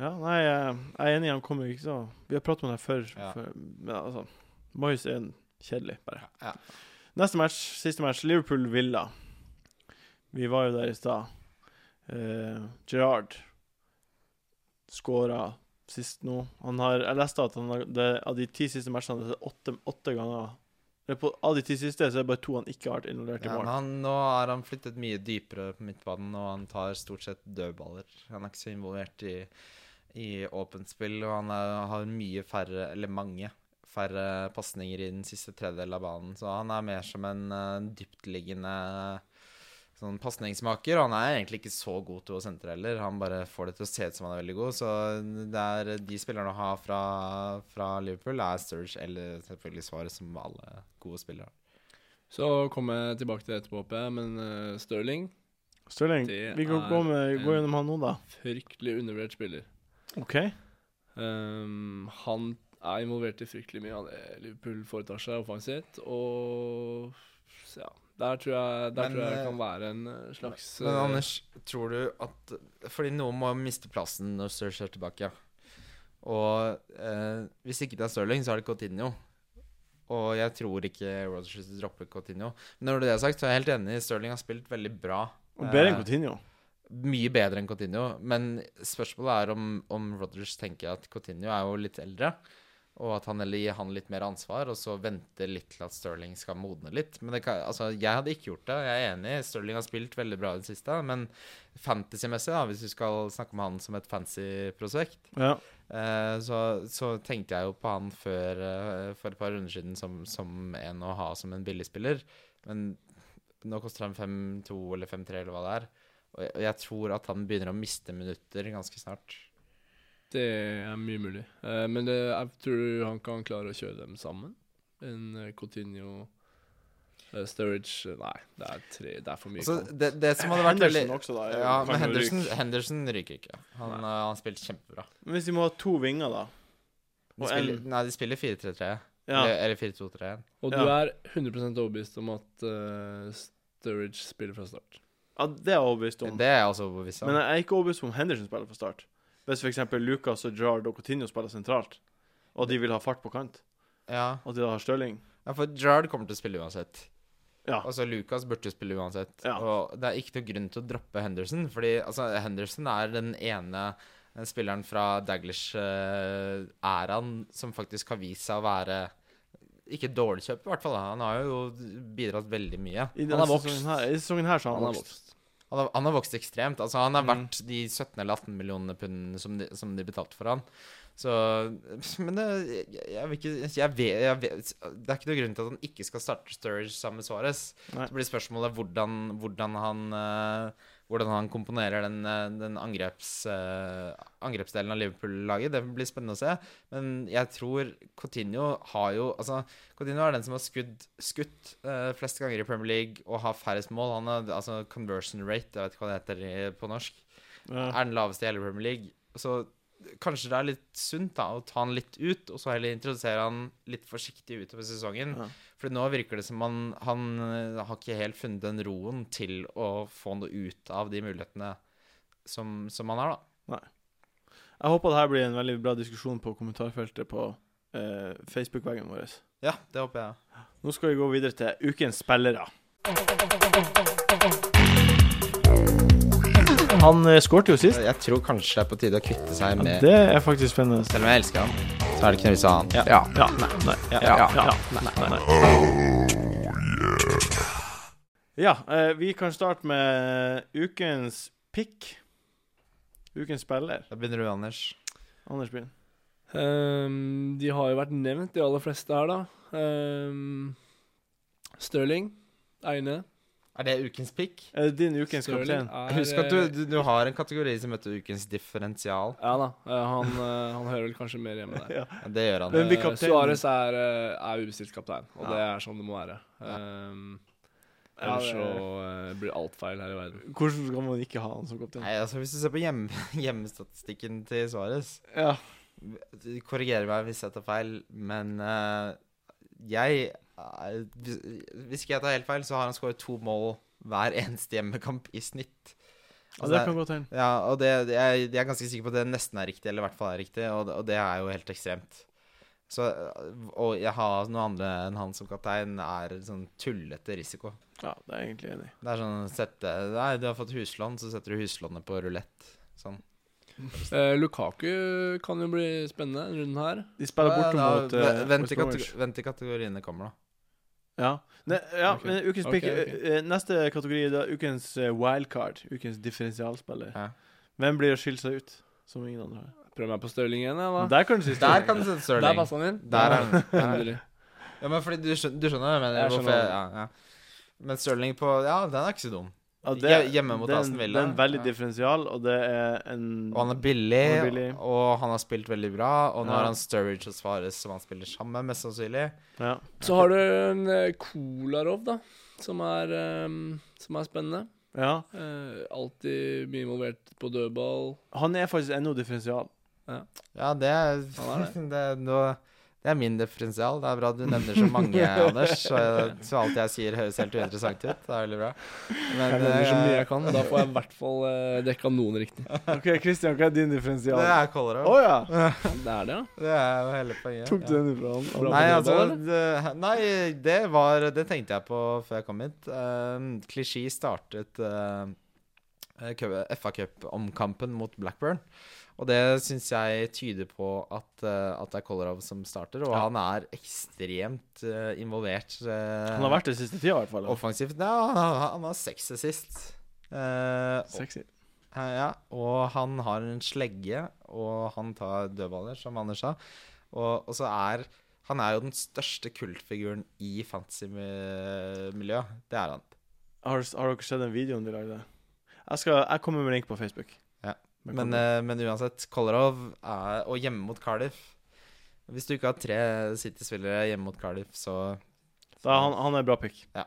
ja, nei, jeg er enig. Han kommer ikke så Vi har pratet om det før. Ja. før men altså Moyes er en kjedelig, bare. Ja. Neste match, siste match, Liverpool-Villa. Vi var jo der i stad. Eh, Gerard skåra sist nå. Han har, jeg leste at han har, det, av de ti siste matchene det er åtte, åtte ganger på, Av de ti siste så er det bare to han ikke har vært involvert i Ja, mål. han, nå har han flyttet mye dypere på midtbanen, og han tar stort sett dødballer. Han er ikke så involvert i, i åpent spill, og han er, har mye færre, eller mange, færre pasninger i den siste tredjedel av banen. Så han er mer som en uh, dyptliggende sånn pasningsmaker. Og han er egentlig ikke så god til å sentre heller. Han bare får det til å se ut som han er veldig god. Så det er de spillerne å ha fra, fra Liverpool er Sturge eller selvfølgelig svaret som alle gode spillere. Så kommer jeg tilbake til det etterpå, håper jeg. Men uh, Stirling, Stirling, Det vi kan gå, med, gå gjennom han nå, da. fryktelig undervurdert spiller. OK? Um, han er involvert i fryktelig mye av det Liverpool foretar seg offensivt. Og så ja, der tror jeg, der Men, tror jeg eh, det kan være en eh, slags Men eh, Anders, tror du at Fordi noen må miste plassen når Sturge er tilbake. Og eh, hvis ikke det er Stirling, så er det Coutinho. Og jeg tror ikke Rodgers dropper Coutinho. Men når det er sagt, så er jeg helt enig. Stirling har spilt veldig bra. Og bedre enn Eh, Coutinho. Mye bedre enn Coutinho. Men spørsmålet er om, om Rodgers tenker at Coutinho er jo litt eldre. Og at han eller gir han litt mer ansvar, og så venter litt til at Sterling skal modne litt. Men det kan, altså, jeg hadde ikke gjort det. Jeg er enig. Sterling har spilt veldig bra i det siste. Men fantasy-messig, hvis du skal snakke om han som et fancy prosjekt, Ja. eh, så, så tenkte jeg jo på han før, eh, for et par runder siden som, som en å ha som en billigspiller. Men nå koster han 5-2 eller 5-3 eller hva det er. Og jeg, og jeg tror at han begynner å miste minutter ganske snart. Det er mye mulig. Eh, men det, jeg tror han kan klare å kjøre dem sammen. En uh, Coutinho uh, Sturridge Nei, det er, tre, det er for mye. Altså, det, det som hadde vært veldig Henderson også, da. Ja, men Henderson, ryke. Henderson ryker ikke. Han uh, han spilte kjempebra. Men hvis de må ha to vinger, da? De spiller, nei, de spiller 4-3-3. Ja. Eller, eller 4-2-3-1. Og ja. du er 100 overbevist om at uh, Sturridge spiller fra start. ja, det er jeg overbevist om. Det er jeg også overbevist om. Men jeg er ikke overbevist om Henderson spiller fra start. Hvis f.eks. Lucas og Gerard og Coutinho spiller sentralt, og de vil ha fart på kant, Ja. og de da har Stirling ja, for Gerard kommer til å spille uansett. Ja. Altså, Lucas burde spille uansett. Ja. Og det er ikke noe grunn til å droppe Henderson, fordi altså, Henderson er den ene eh, spilleren fra Daglish-æraen som faktisk har vist seg å være ikke dårlig kjøp, i hvert fall. da. Han har jo bidratt veldig mye. I Han denne sesongen her, I sesongen her så har Han han har vokst. Han har, han har vokst ekstremt. Altså, han er Mm. verdt de 17 eller 18 millionene pund som som de betalte for han. Så Men det, jeg, jeg vil ikke jeg vet, jeg vet, Det er ikke noe grunn til at han ikke skal starte Sturridge sammen med Suárez. Så blir spørsmålet hvordan, hvordan han eh, Hvordan han komponerer den, eh, den angreps, uh, angrepsdelen av Liverpool-laget. Det blir spennende å se. Men jeg tror Coutinho har jo Altså, Coutinho er den som har skudd, skutt uh, flest ganger i Premier League og har færrest mål. Han har altså conversion rate, jeg vet ikke hva det heter på norsk, Ja. er den laveste i hele Premier League. Så kanskje det er litt sunt da å ta han litt ut, og så heller introdusere han litt forsiktig utover sesongen. Ja. For nå virker det som han, han eh, har ikke helt funnet den roen til å få noe ut av de mulighetene som, som han har, da. Nei. Jeg håper det her blir en veldig bra diskusjon på kommentarfeltet på eh, Facebook-veggen vår. Ja, det håper jeg. Nå skal vi gå videre til ukens spillere. Han skåret jo sist. Jeg tror kanskje det er på tide å kvitte seg Ja, med det er faktisk spennende. Selv om jeg elsker han, så er det ikke noe vits i å ha han. Ja. Ja. Nei. Nei. Ja. Nei. Nei. Eh, vi kan starte med ukens pick. Ukens spiller. Da begynner du, Anders. Anders begynner. Um, de har jo vært nevnt, de aller fleste her, da. Um, Stirling er inne. Er det ukens pick? Er det din ukens Sterling kaptein? er, Husk at du, eh, du, du har en kategori som heter ukens differensial. Ja da. eh, han, eh, han hører vel kanskje mer hjemme der. Ja. Det gjør han. Men vi Eh, Suarez er, eh, er ubestilt kaptein, og Ja. det er sånn det må være. Um, Ja, ellers det- så eh, blir alt feil her i verden. Hvordan skal man ikke ha han som kaptein? Nei, altså Hvis du ser på hjem, hjemmestatistikken til Suárez Ja. Korrigerer meg hvis jeg tar feil, men uh, jeg eh, hvis, ikke jeg tar helt feil, så har han skåret to mål hver eneste hjemmekamp i snitt. ja, Altså, det kan godt hende. ja, og det, jeg, jeg er ganske sikker på at det nesten er riktig, eller i hvert fall er riktig, og, det- og det er jo helt ekstremt. Så Å har noe andre enn han som kaptein er sånn tullete risiko. Ja, det er jeg egentlig enig i. Det er sånn sette, Nei, du har fått huslån, så setter du huslånet på rulett. Sånn. Eh, Lukaku kan jo bli spennende denne runden her. De spiller borte Ja, uh, vent, vent til kategoriene kommer, da. Ja. Ne, ja, okay. men ukens pick okay, okay. Neste kategori er ukens eh, wildcard. Ukens differensialspiller. Ja. Hvem blir å skille seg ut, som ingen andre har? Prøv meg på Stirling igjen, eller? da. Der kan du si Der kan du sette Der Stirling. passa han inn. Der er han. Der Endelig. Ja, men fordi du skjønner, du skjønner hva jeg mener? Jeg skjønner jeg, ja, ja. Men Stirling på Ja, den er ikke så dum. Ja, det, hjemme mot det Aston Villa. Det er en veldig Ja. differensial, og det er en Og han er billig, Han er billig. og han har spilt veldig bra. Og nå Ja. har han Sturridge og Svares som han spiller sammen, mest sannsynlig. ja. Så har du en eh, Kolarov, da, som er, um, som er spennende. ja. Uh, alltid mye involvert på dødball. Han er faktisk ennå differensial. Ja, det er, det. er det. Det er min differensial. Det er bra du nevner så mange, Anders. Så, så alt jeg sier, høres helt uinteressant ut. Det er veldig bra. Men Jeg nevner så mye eh, jeg kan. Da får jeg i hvert fall uh, dekka noen riktig. OK, Kristian, hva er din differensial? det Å er Kolarov. ja! Det er det, ja. Det er jo hele poenget. Tok du ja. den ifra han? Nei, altså det, Nei, det var Det tenkte jeg på før jeg kom hit. Uh, Klisjé startet uh, FA Cup-omkampen mot Blackburn. Og det syns jeg tyder på at, eh, at det er Kolarov som starter, og Ja. han er ekstremt eh, involvert. eh, Han har vært det siste tida, i hvert fall. offensivt. Ja, han har, sex seks assist. Eh, Sexy. Eh, Ja, og han har en slegge, og han tar dødballer, som Anders sa. Og, og så er Han er jo den største kultfiguren i fantasy-miljøet. Det er han. Har, har dere sett den videoen de lagde? Jeg, skal, jeg kommer med link på Facebook. Ja. Men eh, men uansett, Kolarov er Og hjemme mot Cardiff Hvis du ikke har tre City-spillere hjemme mot Cardiff, så Da, han, han er bra pick. Ja.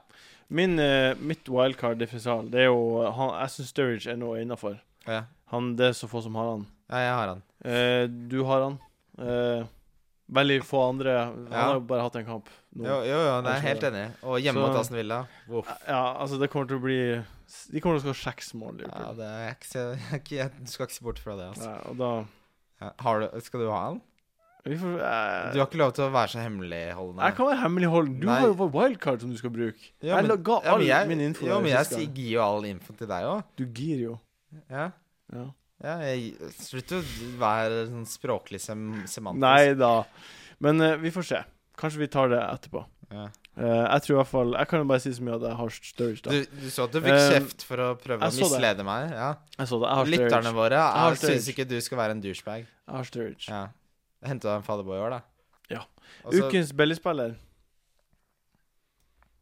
Min, uh, mitt wildcard differensial, det er jo han, Jeg syns Sturridge er noe innafor. Ja. Han, det er så få som har han. ja, jeg har han. Uh, du har han. Eh, veldig få andre. Han Ja. har jo bare hatt en kamp nå. Jo, jo, jo er helt enig. Og hjemme mot Aston Villa. Uff. Ja, altså, det kommer til å bli De kommer til å skåre seks mål. Ja, det er ikke, jeg, du skal ikke se bort fra det. Altså. Ja, og da Ja. Har du, skal du ha han? vi får, eh, Du har ikke lov til å være så hemmeligholdende. Jeg kan være hemmeligholden. Du Nei. har jo bare wildcard som du skal bruke. Ja, men- jeg ga ja, all men jeg, min info Jo, men jeg jeg gir jo all info til deg òg. Du gir jo. Ja. Ja. Ja jeg, slutt å være sånn språklig sem semantisk. Nei da. Men uh, vi får se. Kanskje vi tar det etterpå. Ja. Uh, jeg tror i hvert fall Jeg kan jo bare si så mye at jeg har sturge. da. Du, du så at du fikk Eh, kjeft for å prøve å mislede det. meg? Ja. Jeg så det. Jeg har Lytterne våre jeg syns ikke du skal være en douchebag. Jeg har sturge. Ja. Henta du en fadderboy i år, da? Ja. Også, Ukens billigspiller.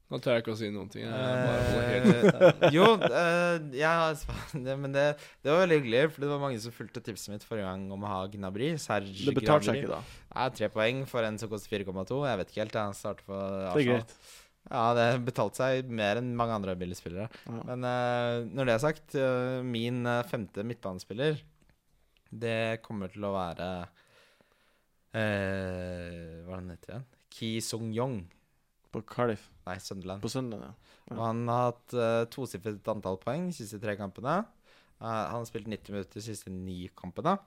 Nå tør jeg ikke å si noen ting. Jeg bare helt Eh, jo, uh, ja, det, men det, det var veldig hyggelig, for det var mange som fulgte tipset mitt forrige gang om å ha Gnabry. Serge Det betalte seg ikke, da. Er tre poeng for en som koster 4,2. Jeg vet ikke helt. Han starter på Arsenal. Ja, det betalte seg mer enn mange andre billigspillere. Ja. Men uh, når det er sagt, uh, min eh, femte midtbanespiller, det kommer til å være eh, Hva er han heter igjen? Ki Sung-yong. På Cardiff. Nei, Sunderland. På Sunderland, ja. Og han har hatt uh, tosifret antall poeng de siste tre kampene. Uh, han har spilt 90 minutter de siste ni kampene.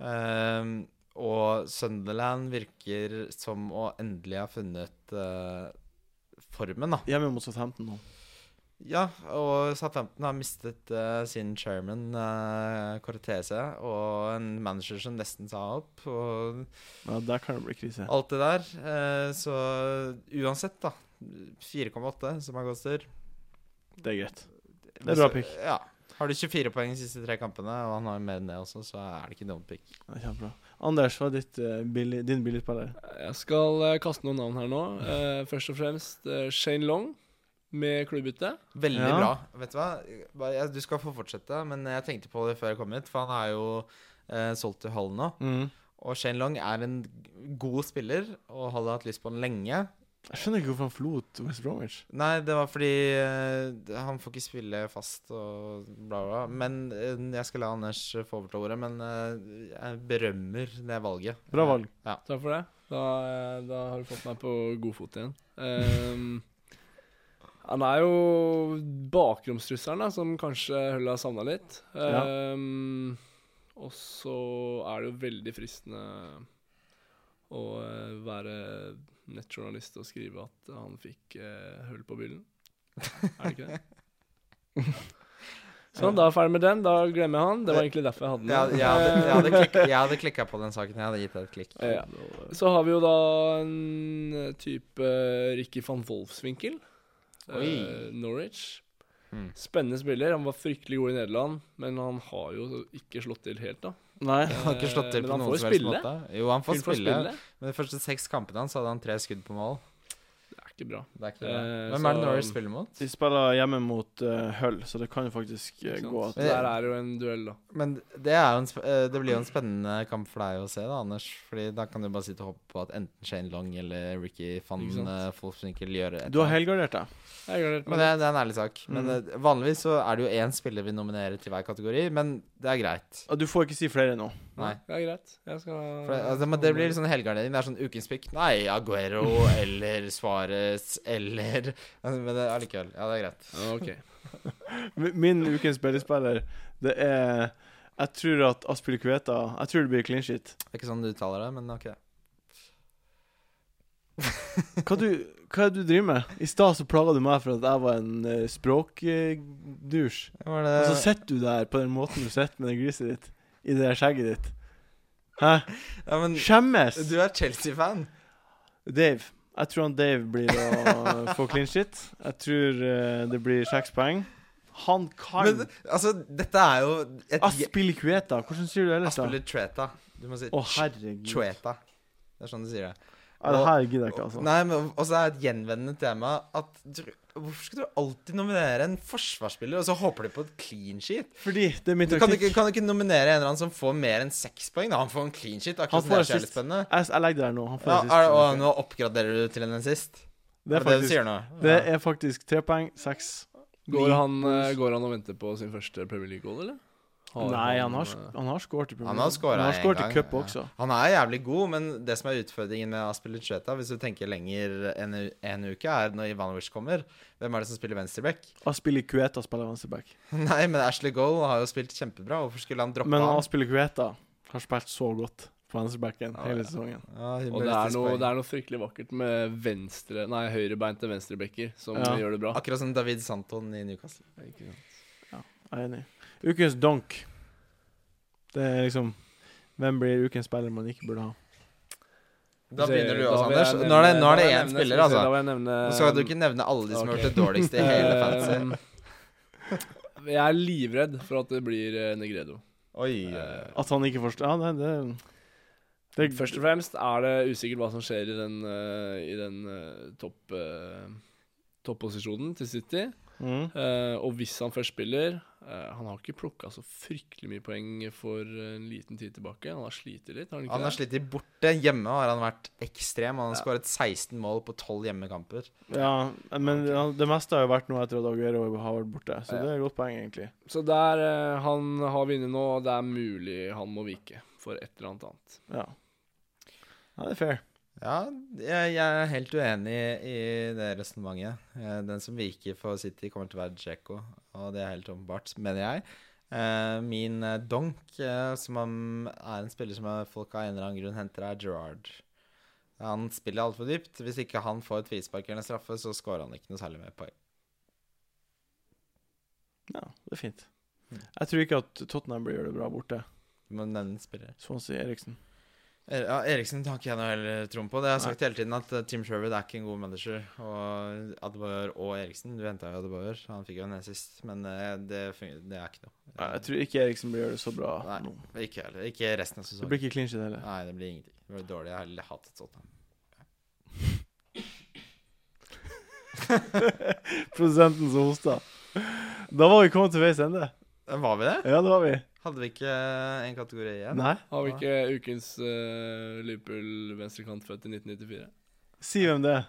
Uh, og Sunderland virker som å endelig ha funnet uh, formen, da. Hjemme mot Southampton nå. Ja, og Southampton har mistet uh, sin chairman, uh, Cortese, og en manager som nesten sa opp, og Ja, der kan det bli krise. alt det der. Uh, så uansett, da. 4,8 som han koster. Det er greit. Det er bra pick. Ja. Har du 24 poeng de siste tre kampene, og han har mer enn det også, så er det ikke dumt pick. Kjempebra. Anders, hva er ditt, uh, billig, din billigspiller? Jeg skal uh, kaste noen navn her nå. Uh, først og fremst eh, Shane Long med klubbbytte. Veldig Ja. bra. Vet du hva? Bare- jeg- Du skal få fortsette, men jeg tenkte på det før jeg kom hit, for han er jo eh, solgt til Hall nå. Mm. Og Shane Long er en god spiller, og hadde hatt lyst på han lenge. Jeg skjønner ikke hvorfor han forlot West Bromwich. Nei, det var fordi uh, han får ikke spille fast og bla, bla. Men uh, jeg skal la Anders få overta ordet, men uh, jeg berømmer det valget. Bra valg. Ja. Takk for det. Da, eh, da har du fått meg på god fot igjen. Um, han er jo bakromstrusselen, da, som kanskje Hull har savna litt. Ja. Ehm, og så er det jo veldig fristende å eh, være nettjournalist og skrive at han fikk eh, hull på byllen. Er det ikke det? Sånn, da er jeg ferdig med den. Da glemmer jeg han. Det var egentlig derfor jeg hadde den. Jeg, jeg, hadde, jeg, hadde jeg hadde klikka på den saken. Jeg hadde gitt deg et klikk. Ja. Så har vi jo da en type Ricky van Wolfsvinkel. Eh, Norwich. Mm. Spennende spiller. Han var fryktelig god i Nederland, men han har jo ikke slått til helt, da. Nei. Han har ikke slått til på han noen som helst måte. Jo, han får spille. spille. Men de første seks kampene hans hadde han tre skudd på mål. Det er bra. Det er ikke bra. Eh, Hvem er det Norway spiller mot? De spiller hjemme mot uh, Hull, så det kan jo faktisk uh, gå at Der er jo en duell, da. Men det, er jo en, sp- eh, det blir jo en spennende kamp for deg å se, da, Anders. Fordi da kan du bare sitte og håpe på at enten Shane Long eller Ricky van Ikke sant? Wolfswinkel gjør et Du har helgardert deg. Jeg er Men det, det er en ærlig sak. Men Mm. eh, vanligvis så er det jo én spiller vi nominerer til hver kategori, men det er greit. Og du får ikke si flere nå. Nei. Det er greit. Jeg skal For det, altså, men det blir sånn helgardering. Det er sånn ukens pick. Nei, Aguero eller Suárez eller Men det er allikevel. Ja, det er greit. OK. Min ukens billigspiller, det er Jeg tror at Aspil Kveta Jeg tror det blir clean shit. Det er ikke sånn du uttaler det, men ok. Hva du, hva er det du driver med? I stad så plaga du meg for at jeg var en uh, språkdusj. Uh, det Og så sitter du der på den måten du sitter med det griset ditt. I det skjegget ditt. Hæ? ja, men Skjemmes! du er Chelsea-fan. Dave. Jeg tror han Dave blir å få clean shit. Jeg tror uh, det blir seks poeng. Han kan Men altså, dette er jo et Aspilicueta. Hvordan sier du det ellers? Treta. Du må si Å, herregud. Chueta. Det er sånn du sier det. Ja, det her gidder jeg ikke, altså. Nei, men også er det et gjenvendende tema at Hvorfor skal du alltid nominere en forsvarsspiller, og så håper du på et clean sheet? Fordi det er min taktikk. kan, du, ikke, kan du ikke nominere en eller annen som får mer enn seks poeng? Da? Han får en clean sheet. Han får assist. Jeg, jeg legger det der nå. Han får Ja, assist. er, og nå oppgraderer du til en assist? Det er det du faktisk, sier nå. det er faktisk tre poeng, seks. Går han, eh, går han og venter på sin første Premier League-goal, eller? Nei, han har, eh, han har skåret i Premier Han har League. skåret Han har skåret i cup også. ja. Han er jævlig god, men det som er utfordringen med Aspilicueta, hvis du tenker lenger enn en uke, er når Ivanovic kommer. Hvem er det som spiller venstreback? Aspilicueta spiller venstreback. Nei, men Ashley Goal har jo spilt kjempebra. Hvorfor skulle han droppe Men han? Men Aspilicueta har spilt så godt på venstrebacken Ja, hele ja. sesongen. Ja, Og det er, noe, det er noe fryktelig vakkert med venstre Nei, høyrebeinte venstrebacker som Ja. gjør det bra. Akkurat som David Santon i Newcastle. Ikke sant? Jeg er enig. Ukens donk. Det er liksom Hvem blir ukens spiller man ikke burde ha? Da begynner du også, Anders. Nå er det, nå er det én spiller, altså. Da vil jeg nevne Nå skal du ikke nevne alle de som har gjort det dårligste i hele fantasy. Um, Jeg er livredd for at det blir eh, Negredo. Oi. Eh, At han ikke forstår Ja, det, det, det Først og fremst er det usikkert hva som skjer i den, eh, i den topp topposisjonen til City. mm. Uh, og hvis han først spiller Han har ikke plukka så fryktelig mye poeng for en liten tid tilbake. Han har slitt litt, har han ikke Han har slitt borte. Hjemme har han vært ekstrem. Han har Ja. skåret 16 mål på 12 hjemmekamper. Ja, men det meste har jo vært noe etter at Aguero har vært borte, så Ja. det er et godt poeng, egentlig. Så der eh, han har vunnet nå, det er mulig han må vike for et eller annet annet. Ja. ja, det er fair. Ja, jeg, jeg er helt uenig i det resonnementet. Eh, Den som viker for City, kommer til å være Djeko, og det er helt åpenbart, mener jeg. Eh, Min eh, donk, som er en spiller som folk av en eller annen grunn henter, er Gerard. Han spiller altfor dypt. Hvis ikke han får et frispark eller en straffe, så scorer han ikke noe særlig mer poeng. Ja, det er fint. Jeg tror ikke at Tottenham blir gjør det bra borte. Du må nevne spiller. Swansea Eriksen. Ja, Eriksen har ikke jeg noe heller troen på. Det har jeg sagt hele tiden, at eh, Tim Sherwood er ikke en god manager. Og Adebayor og Eriksen Du henta jo Adebayor, han fikk jo en sist, men eh, det, det er ikke noe. Nei, Jeg tror ikke Eriksen blir gjør det så bra Nei, ikke heller. Ikke resten av Det blir ikke shit heller. Nei, det blir ingenting. Det blir dårlig. Jeg har hatet sånt. Produsenten som hosta. Da var vi kommet til veis ende. Var vi det? Ja, det var vi. Hadde vi ikke eh, en kategori igjen? Nei. Har vi ikke ukens uh, Liverpool venstrekant født i 1994? Si hvem det er.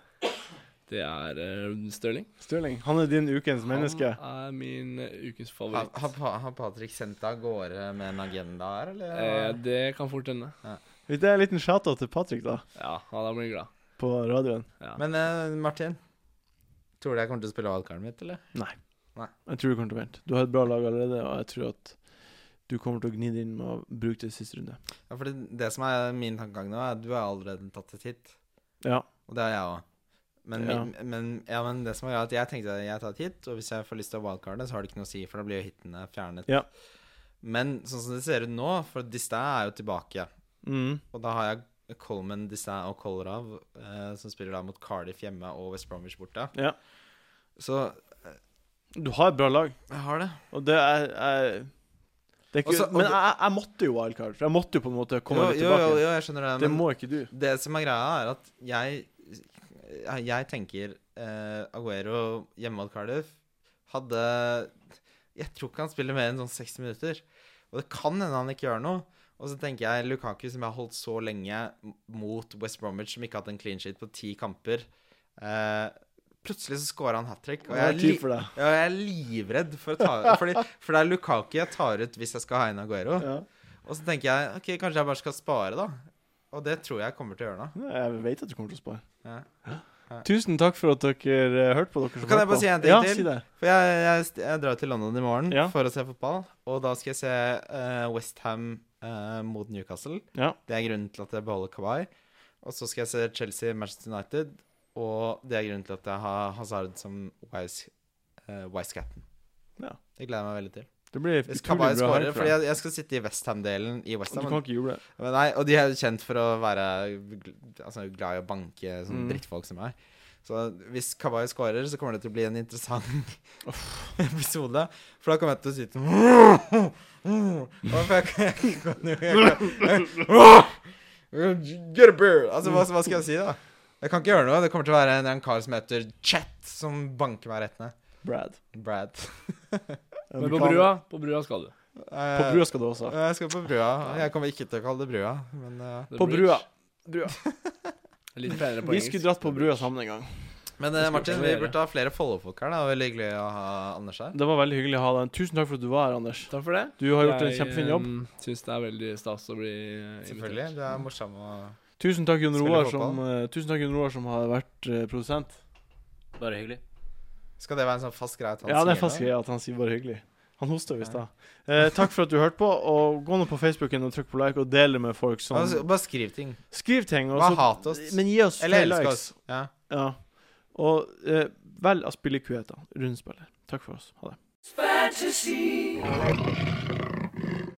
Det er uh, Stirling. Stirling. Han er din ukens menneske. Han er min eh, ukens Har, favoritt. har, har, har Patrick sendt deg av gårde med en agenda her, eller? Eh, det kan fort hende. Ja. det er en liten shout-out til Patrick, da, Ja, han blir glad. på radioen. Ja. Men uh, Martin, tror du jeg kommer til å spille wildcardet mitt, eller? Nei. Nei. Jeg tror du kommer til å vente. Du har et bra lag allerede, og jeg tror at du kommer til å gni det inn med å bruke det siste runde. Ja, for det, det som er min tankegang nå, er at du har allerede tatt et hit. Ja. Og det har jeg òg. Men, Ja. men, ja, men det som er at jeg tenkte at jeg tar et hit, og hvis jeg får lyst til å wildcarde, så har det ikke noe å si, for da blir jo hitene fjernet. Ja. Men sånn som det ser ut nå, for Distin er jo tilbake, Mm. og da har jeg Coleman, Distin og Kolrav, eh, som spiller da mot Cardiff hjemme og West Bromwich borte. Ja. Så Du har et bra lag, jeg har det. og det er, er ikke, Også- Men jeg, jeg måtte jo wildcard, for jeg måtte jo på en måte komme jo, litt tilbake. jo, jo, jeg skjønner det. det men- må ikke du. Det som er greia, er at Jeg, jeg tenker eh, Aguero hjemme mot Cardiff hadde Jeg tror ikke han spiller mer enn sånn 60 minutter. Og det kan hende han ikke gjør noe. Og så tenker jeg Lukaku, som jeg har holdt så lenge mot West Bromwich, som ikke har hatt en clean sheet på ti kamper eh, Plutselig så scorer han hat trick. Og jeg er li ja, jeg er livredd for å ta fordi, For det er Lukaku jeg tar ut hvis jeg skal ha inn Aguero. Ja. Og så tenker jeg ok, kanskje jeg bare skal spare, da. Og det tror jeg kommer til å gjøre nå. Jeg vet at du kommer til å spare. Ja. Tusen takk for at dere uh, hørte på. dere som Kan jeg bare si en ting ja, til? Si det. For jeg, jeg, jeg drar til London i morgen Ja. for å se fotball. Og da skal jeg se uh, Westham mot Newcastle. Ja. Det er grunnen til at jeg beholder Kawai. Og så skal jeg se Chelsea Manchester United. Og det er grunnen til at jeg har Hazard som wise, uh, wise captain. Ja. Det gleder jeg meg veldig til. Det blir utrolig bra skårer herfra. Fordi jeg, jeg skal sitte i Westham-delen i Westham. Du kan ikke juble. Men nei, og de er kjent for å være altså, glad i å banke sånne Mm. drittfolk som meg. Så hvis Kawai scorer, så kommer det til å bli en interessant episode. For da kommer jeg til å Get a beer! Altså, hva, hva skal jeg si, da? Jeg kan ikke gjøre noe. Det kommer til å være en, en kar som heter Chet, som banker meg rett ned. Brad. Brad. Men på brua, på brua skal du. På brua skal du også. Eh, Jeg skal på brua. Jeg kommer ikke til å kalle det brua, men uh, På brua. brua. Litt penere på Vi skulle dratt på brua sammen en gang. Men eh, Martin, vi burde ha flere Follo-folk her. da Veldig hyggelig å ha Anders her. Det var veldig hyggelig å ha deg. Tusen takk for at du var her, Anders. Takk for det. Du har gjort en kjempefin jobb. Jeg syns det er veldig stas å bli invitert. Selvfølgelig. Du er morsom og Tusen takk, Jon Roar, som, uh, tusen takk, Jon Roar, som har vært uh, produsent. Bare hyggelig. Skal det være en sånn fast greie at han Ja, det er sier fast greie at han sier bare hyggelig. Han hosta jo i stad. Eh, takk for at du hørte på, og gå nå på Facebooken og trykk på like, og del det med folk som Altså, Bare skriv ting. Skriv ting. og Bare så- hat oss. Men gi oss Eller flere elsk likes. oss. Ja. Ja. Og eh, velg av spillekueter. Rundspiller. Takk for oss. Ha det. Fantasy.